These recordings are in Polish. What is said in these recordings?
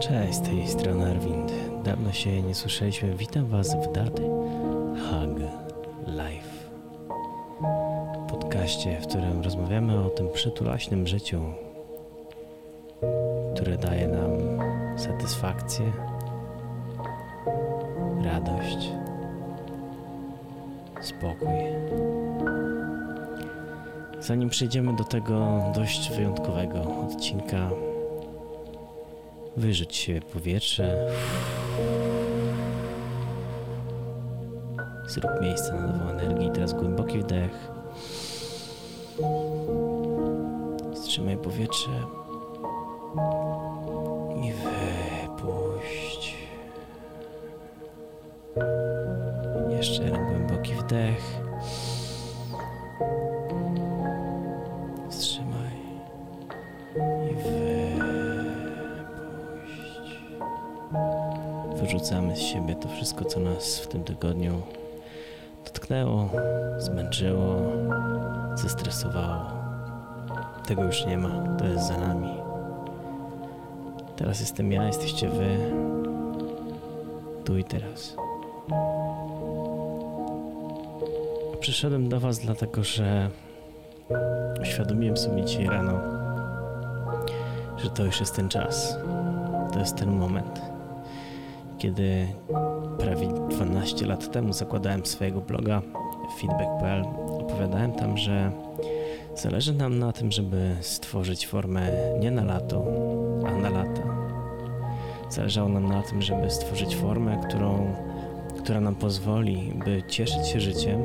Cześć, z tej strony Arwind. Dawno się nie słyszeliśmy. Witam Was w daty Hug Life. Podcaście, w którym rozmawiamy o tym przytulaśnym życiu, które daje nam satysfakcję, radość, spokój. Zanim przejdziemy do tego dość wyjątkowego odcinka, Wyrzuć się powietrze. Zrób miejsce na nową energię. Teraz głęboki wdech. Wstrzymaj powietrze. I wypuść. Jeszcze jeden głęboki wdech. Wyrzucamy z siebie to wszystko, co nas w tym tygodniu dotknęło, zmęczyło, zestresowało. Tego już nie ma, to jest za nami. Teraz jestem ja, jesteście wy. Tu i teraz. Przyszedłem do Was dlatego, że uświadomiłem sobie dzisiaj rano, że to już jest ten czas. To jest ten moment, kiedy prawie 12 lat temu zakładałem swojego bloga feedback.pl. Opowiadałem tam, że zależy nam na tym, żeby stworzyć formę nie na lato, a na lata. Zależało nam na tym, żeby stworzyć formę, którą, która nam pozwoli, by cieszyć się życiem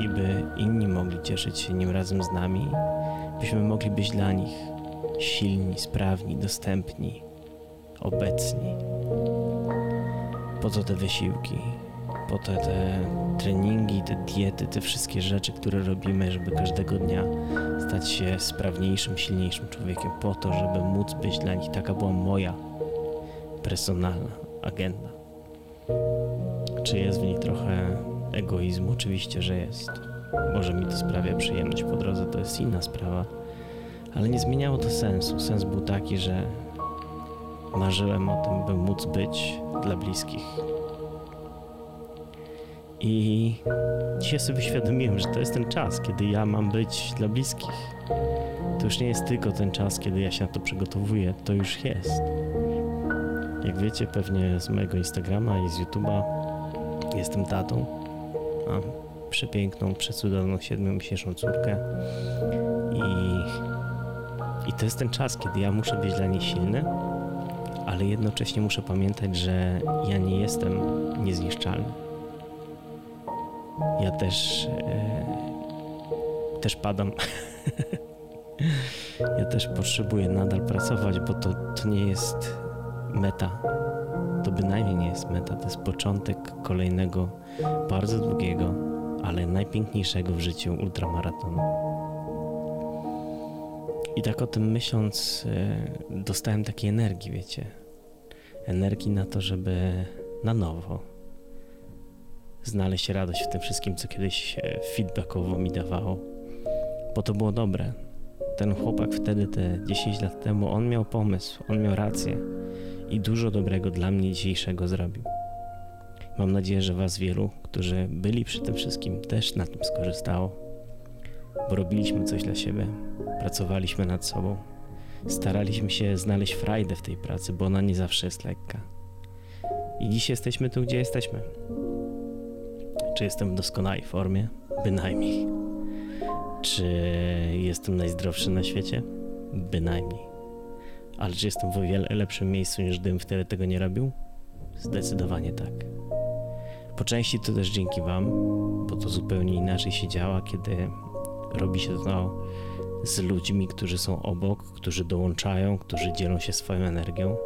i by inni mogli cieszyć się nim razem z nami, byśmy mogli być dla nich silni, sprawni, dostępni, obecni. Po to te wysiłki, po to te treningi, te diety, te wszystkie rzeczy, które robimy, żeby każdego dnia stać się sprawniejszym, silniejszym człowiekiem, po to, żeby móc być dla nich. Taka była moja personalna agenda. Czy jest w niej trochę egoizmu? Oczywiście, że jest. Może mi to sprawia przyjemność po drodze, to jest inna sprawa, ale nie zmieniało to sensu. Sens był taki, że marzyłem o tym, by móc być dla bliskich. I dzisiaj sobie uświadomiłem, że to jest ten czas, kiedy ja mam być dla bliskich. To już nie jest tylko ten czas, kiedy ja się na to przygotowuję, to już jest. Jak wiecie, pewnie z mojego Instagrama i z YouTube'a jestem tatą. Mam przepiękną, przecudowną siedmiomiesięczną córkę. I, I to jest ten czas, kiedy ja muszę być dla niej silny, ale jednocześnie muszę pamiętać, że ja nie jestem niezniszczalny. Ja też e, też padam. ja też potrzebuję nadal pracować, bo to, to nie jest meta. To bynajmniej nie jest meta. To jest początek kolejnego, bardzo długiego, ale najpiękniejszego w życiu ultramaratonu. I tak o tym myśląc, e, dostałem takiej energii, wiecie. Energii na to, żeby na nowo znaleźć radość w tym wszystkim, co kiedyś e, feedbackowo mi dawało. Bo to było dobre. Ten chłopak wtedy, te 10 lat temu, on miał pomysł, on miał rację i dużo dobrego dla mnie dzisiejszego zrobił. Mam nadzieję, że Was wielu, którzy byli przy tym wszystkim, też na tym skorzystało, bo robiliśmy coś dla siebie, pracowaliśmy nad sobą, staraliśmy się znaleźć frajdę w tej pracy, bo ona nie zawsze jest lekka. I dziś jesteśmy tu, gdzie jesteśmy. Czy jestem w doskonałej formie? Bynajmniej. Czy jestem najzdrowszy na świecie? Bynajmniej. Ale czy jestem w o wiele lepszym miejscu niż gdybym wtedy tego nie robił? Zdecydowanie tak. Po części to też dzięki Wam, bo to zupełnie inaczej się działa, kiedy robi się to z ludźmi, którzy są obok, którzy dołączają, którzy dzielą się swoją energią.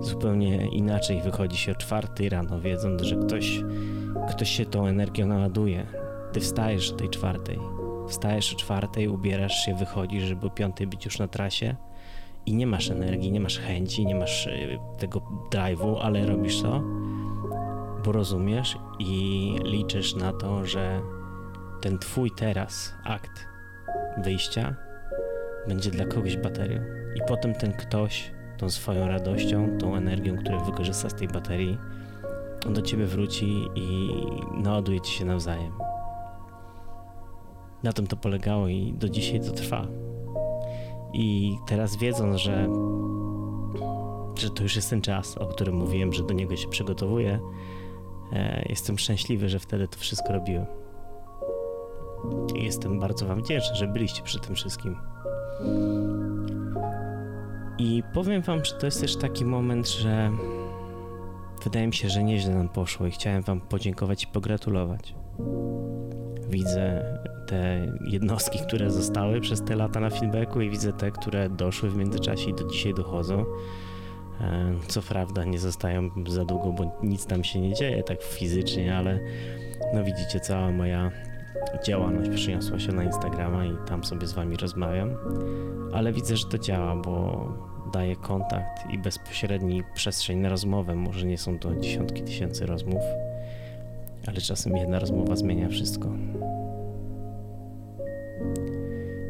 Zupełnie inaczej wychodzi się o czwartej rano, wiedząc, że ktoś, ktoś się tą energią naładuje. Ty wstajesz o tej czwartej. Wstajesz o czwartej, ubierasz się, wychodzisz, żeby o piątej być już na trasie i nie masz energii, nie masz chęci, nie masz y, tego drive'u, ale robisz to, bo rozumiesz i liczysz na to, że ten twój teraz akt wyjścia będzie dla kogoś baterią. I potem ten ktoś tą swoją radością, tą energią, którą wykorzysta z tej baterii, on do ciebie wróci i naładujecie się nawzajem. Na tym to polegało i do dzisiaj to trwa. I teraz wiedząc, że, że to już jest ten czas, o którym mówiłem, że do niego się przygotowuję, e, jestem szczęśliwy, że wtedy to wszystko robiłem. Jestem bardzo Wam wdzięczny, że byliście przy tym wszystkim. I powiem Wam, że to jest też taki moment, że wydaje mi się, że nieźle nam poszło i chciałem Wam podziękować i pogratulować. Widzę te jednostki, które zostały przez te lata na feedbacku i widzę te, które doszły w międzyczasie i do dzisiaj dochodzą. E, co prawda nie zostają za długo, bo nic tam się nie dzieje tak fizycznie, ale no widzicie, cała moja działalność przyniosła się na Instagrama i tam sobie z wami rozmawiam, ale widzę, że to działa, bo daje kontakt i bezpośredni przestrzeń na rozmowę. Może nie są to dziesiątki tysięcy rozmów, ale czasem jedna rozmowa zmienia wszystko.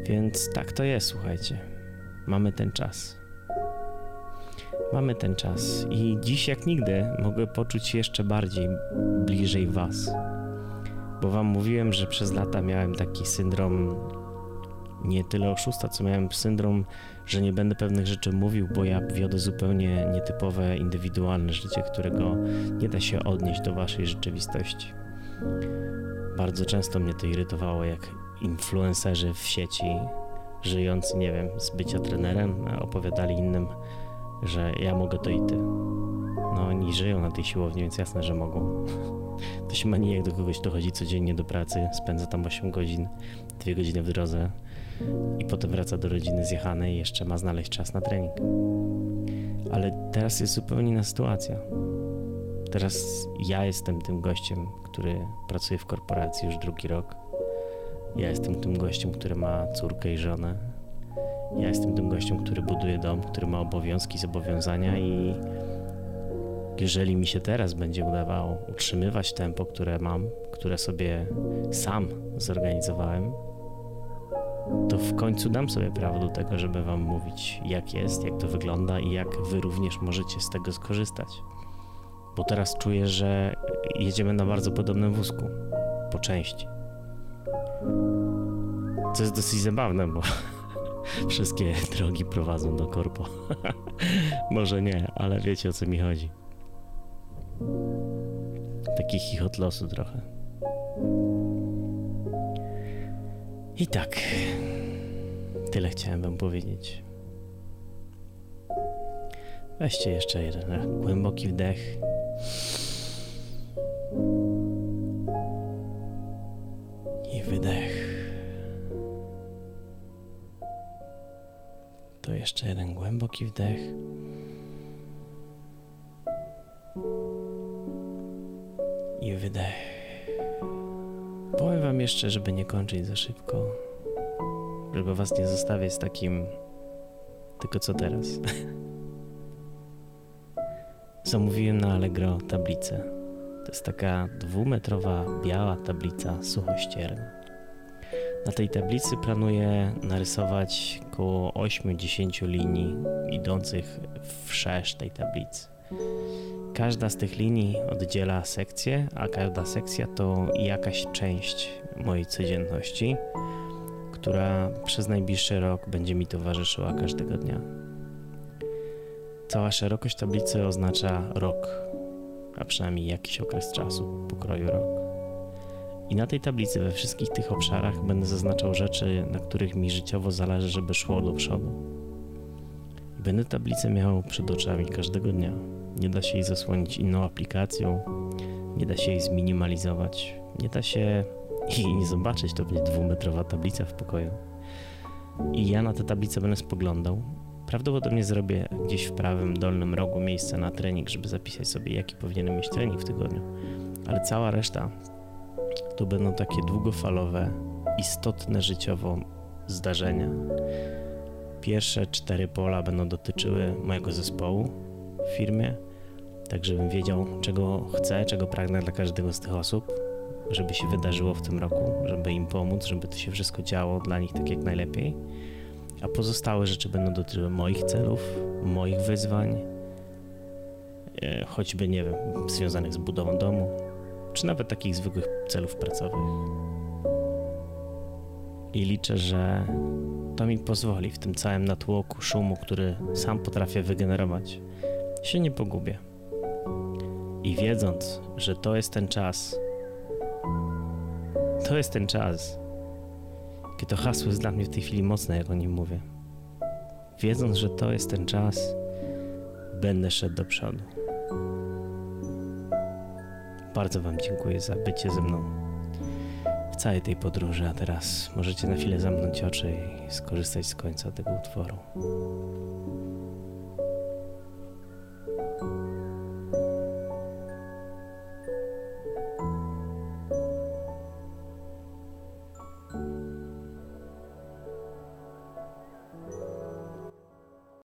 Więc tak to jest, słuchajcie. Mamy ten czas. Mamy ten czas i dziś jak nigdy mogę poczuć się jeszcze bardziej bliżej Was. Bo Wam mówiłem, że przez lata miałem taki syndrom nie tyle oszusta, co miałem syndrom, że nie będę pewnych rzeczy mówił, bo ja wiodę zupełnie nietypowe, indywidualne życie, którego nie da się odnieść do Waszej rzeczywistości. Bardzo często mnie to irytowało, jak influencerzy w sieci, żyjący, nie wiem, z bycia trenerem, opowiadali innym, że ja mogę to i ty. No oni żyją na tej siłowni, więc jasne, że mogą. To się ma jak do kogoś dochodzi codziennie do pracy, spędza tam 8 godzin, 2 godziny w drodze i potem wraca do rodziny zjechanej i jeszcze ma znaleźć czas na trening. Ale teraz jest zupełnie inna sytuacja. Teraz ja jestem tym gościem, który pracuje w korporacji już drugi rok. Ja jestem tym gościem, który ma córkę i żonę. Ja jestem tym gościem, który buduje dom, który ma obowiązki, zobowiązania i jeżeli mi się teraz będzie udawało utrzymywać tempo, które mam, które sobie sam zorganizowałem, to w końcu dam sobie prawo do tego, żeby Wam mówić, jak jest, jak to wygląda i jak Wy również możecie z tego skorzystać. Bo teraz czuję, że jedziemy na bardzo podobnym wózku, po części. Co jest dosyć zabawne, bo wszystkie drogi prowadzą do korpo. Może nie, ale wiecie o co mi chodzi. Taki chichot losu trochę. I tak, tyle chciałem wam powiedzieć. Weźcie jeszcze jeden głęboki wdech. I wydech. To jeszcze jeden głęboki wdech. I wydech. Powiem Wam jeszcze, żeby nie kończyć za szybko, żeby Was nie zostawiać z takim tylko co teraz. Zamówiłem na Allegro tablicę. To jest taka dwumetrowa biała tablica suchościerna. Na tej tablicy planuję narysować około 8-10 linii idących w szerz tej tablicy. Każda z tych linii oddziela sekcję, a każda sekcja to jakaś część mojej codzienności, która przez najbliższy rok będzie mi towarzyszyła każdego dnia. Cała szerokość tablicy oznacza rok, a przynajmniej jakiś okres czasu, pokroju rok. I na tej tablicy we wszystkich tych obszarach będę zaznaczał rzeczy, na których mi życiowo zależy, żeby szło do przodu. Będę tablicę miał przed oczami każdego dnia nie da się jej zasłonić inną aplikacją, nie da się jej zminimalizować, nie da się jej nie zobaczyć, to będzie dwumetrowa tablica w pokoju. I ja na tę tablicę będę spoglądał. Prawdopodobnie zrobię gdzieś w prawym dolnym rogu miejsce na trening, żeby zapisać sobie, jaki powinienem mieć trening w tygodniu. Ale cała reszta to będą takie długofalowe, istotne życiowo zdarzenia. Pierwsze cztery pola będą dotyczyły mojego zespołu firmie, tak żebym wiedział, czego chcę, czego pragnę dla każdego z tych osób, żeby się wydarzyło w tym roku, żeby im pomóc, żeby to się wszystko działo dla nich tak jak najlepiej. a pozostałe rzeczy będą dotyczyły moich celów, moich wyzwań, e, choćby, nie wiem, związanych z budową domu, czy nawet takich zwykłych celów pracowych. I liczę, że to mi pozwoli w tym całym natłoku szumu, który sam potrafię wygenerować, się nie pogubię. I wiedząc, że to jest ten czas, to jest ten czas, kiedy to hasło jest dla mnie w tej chwili mocne, jak o nim mówię. Wiedząc, że to jest ten czas, będę szedł do przodu. Bardzo Wam dziękuję za bycie ze mną w całej tej podróży, a teraz możecie na chwilę zamknąć oczy i skorzystać z końca tego utworu. thank you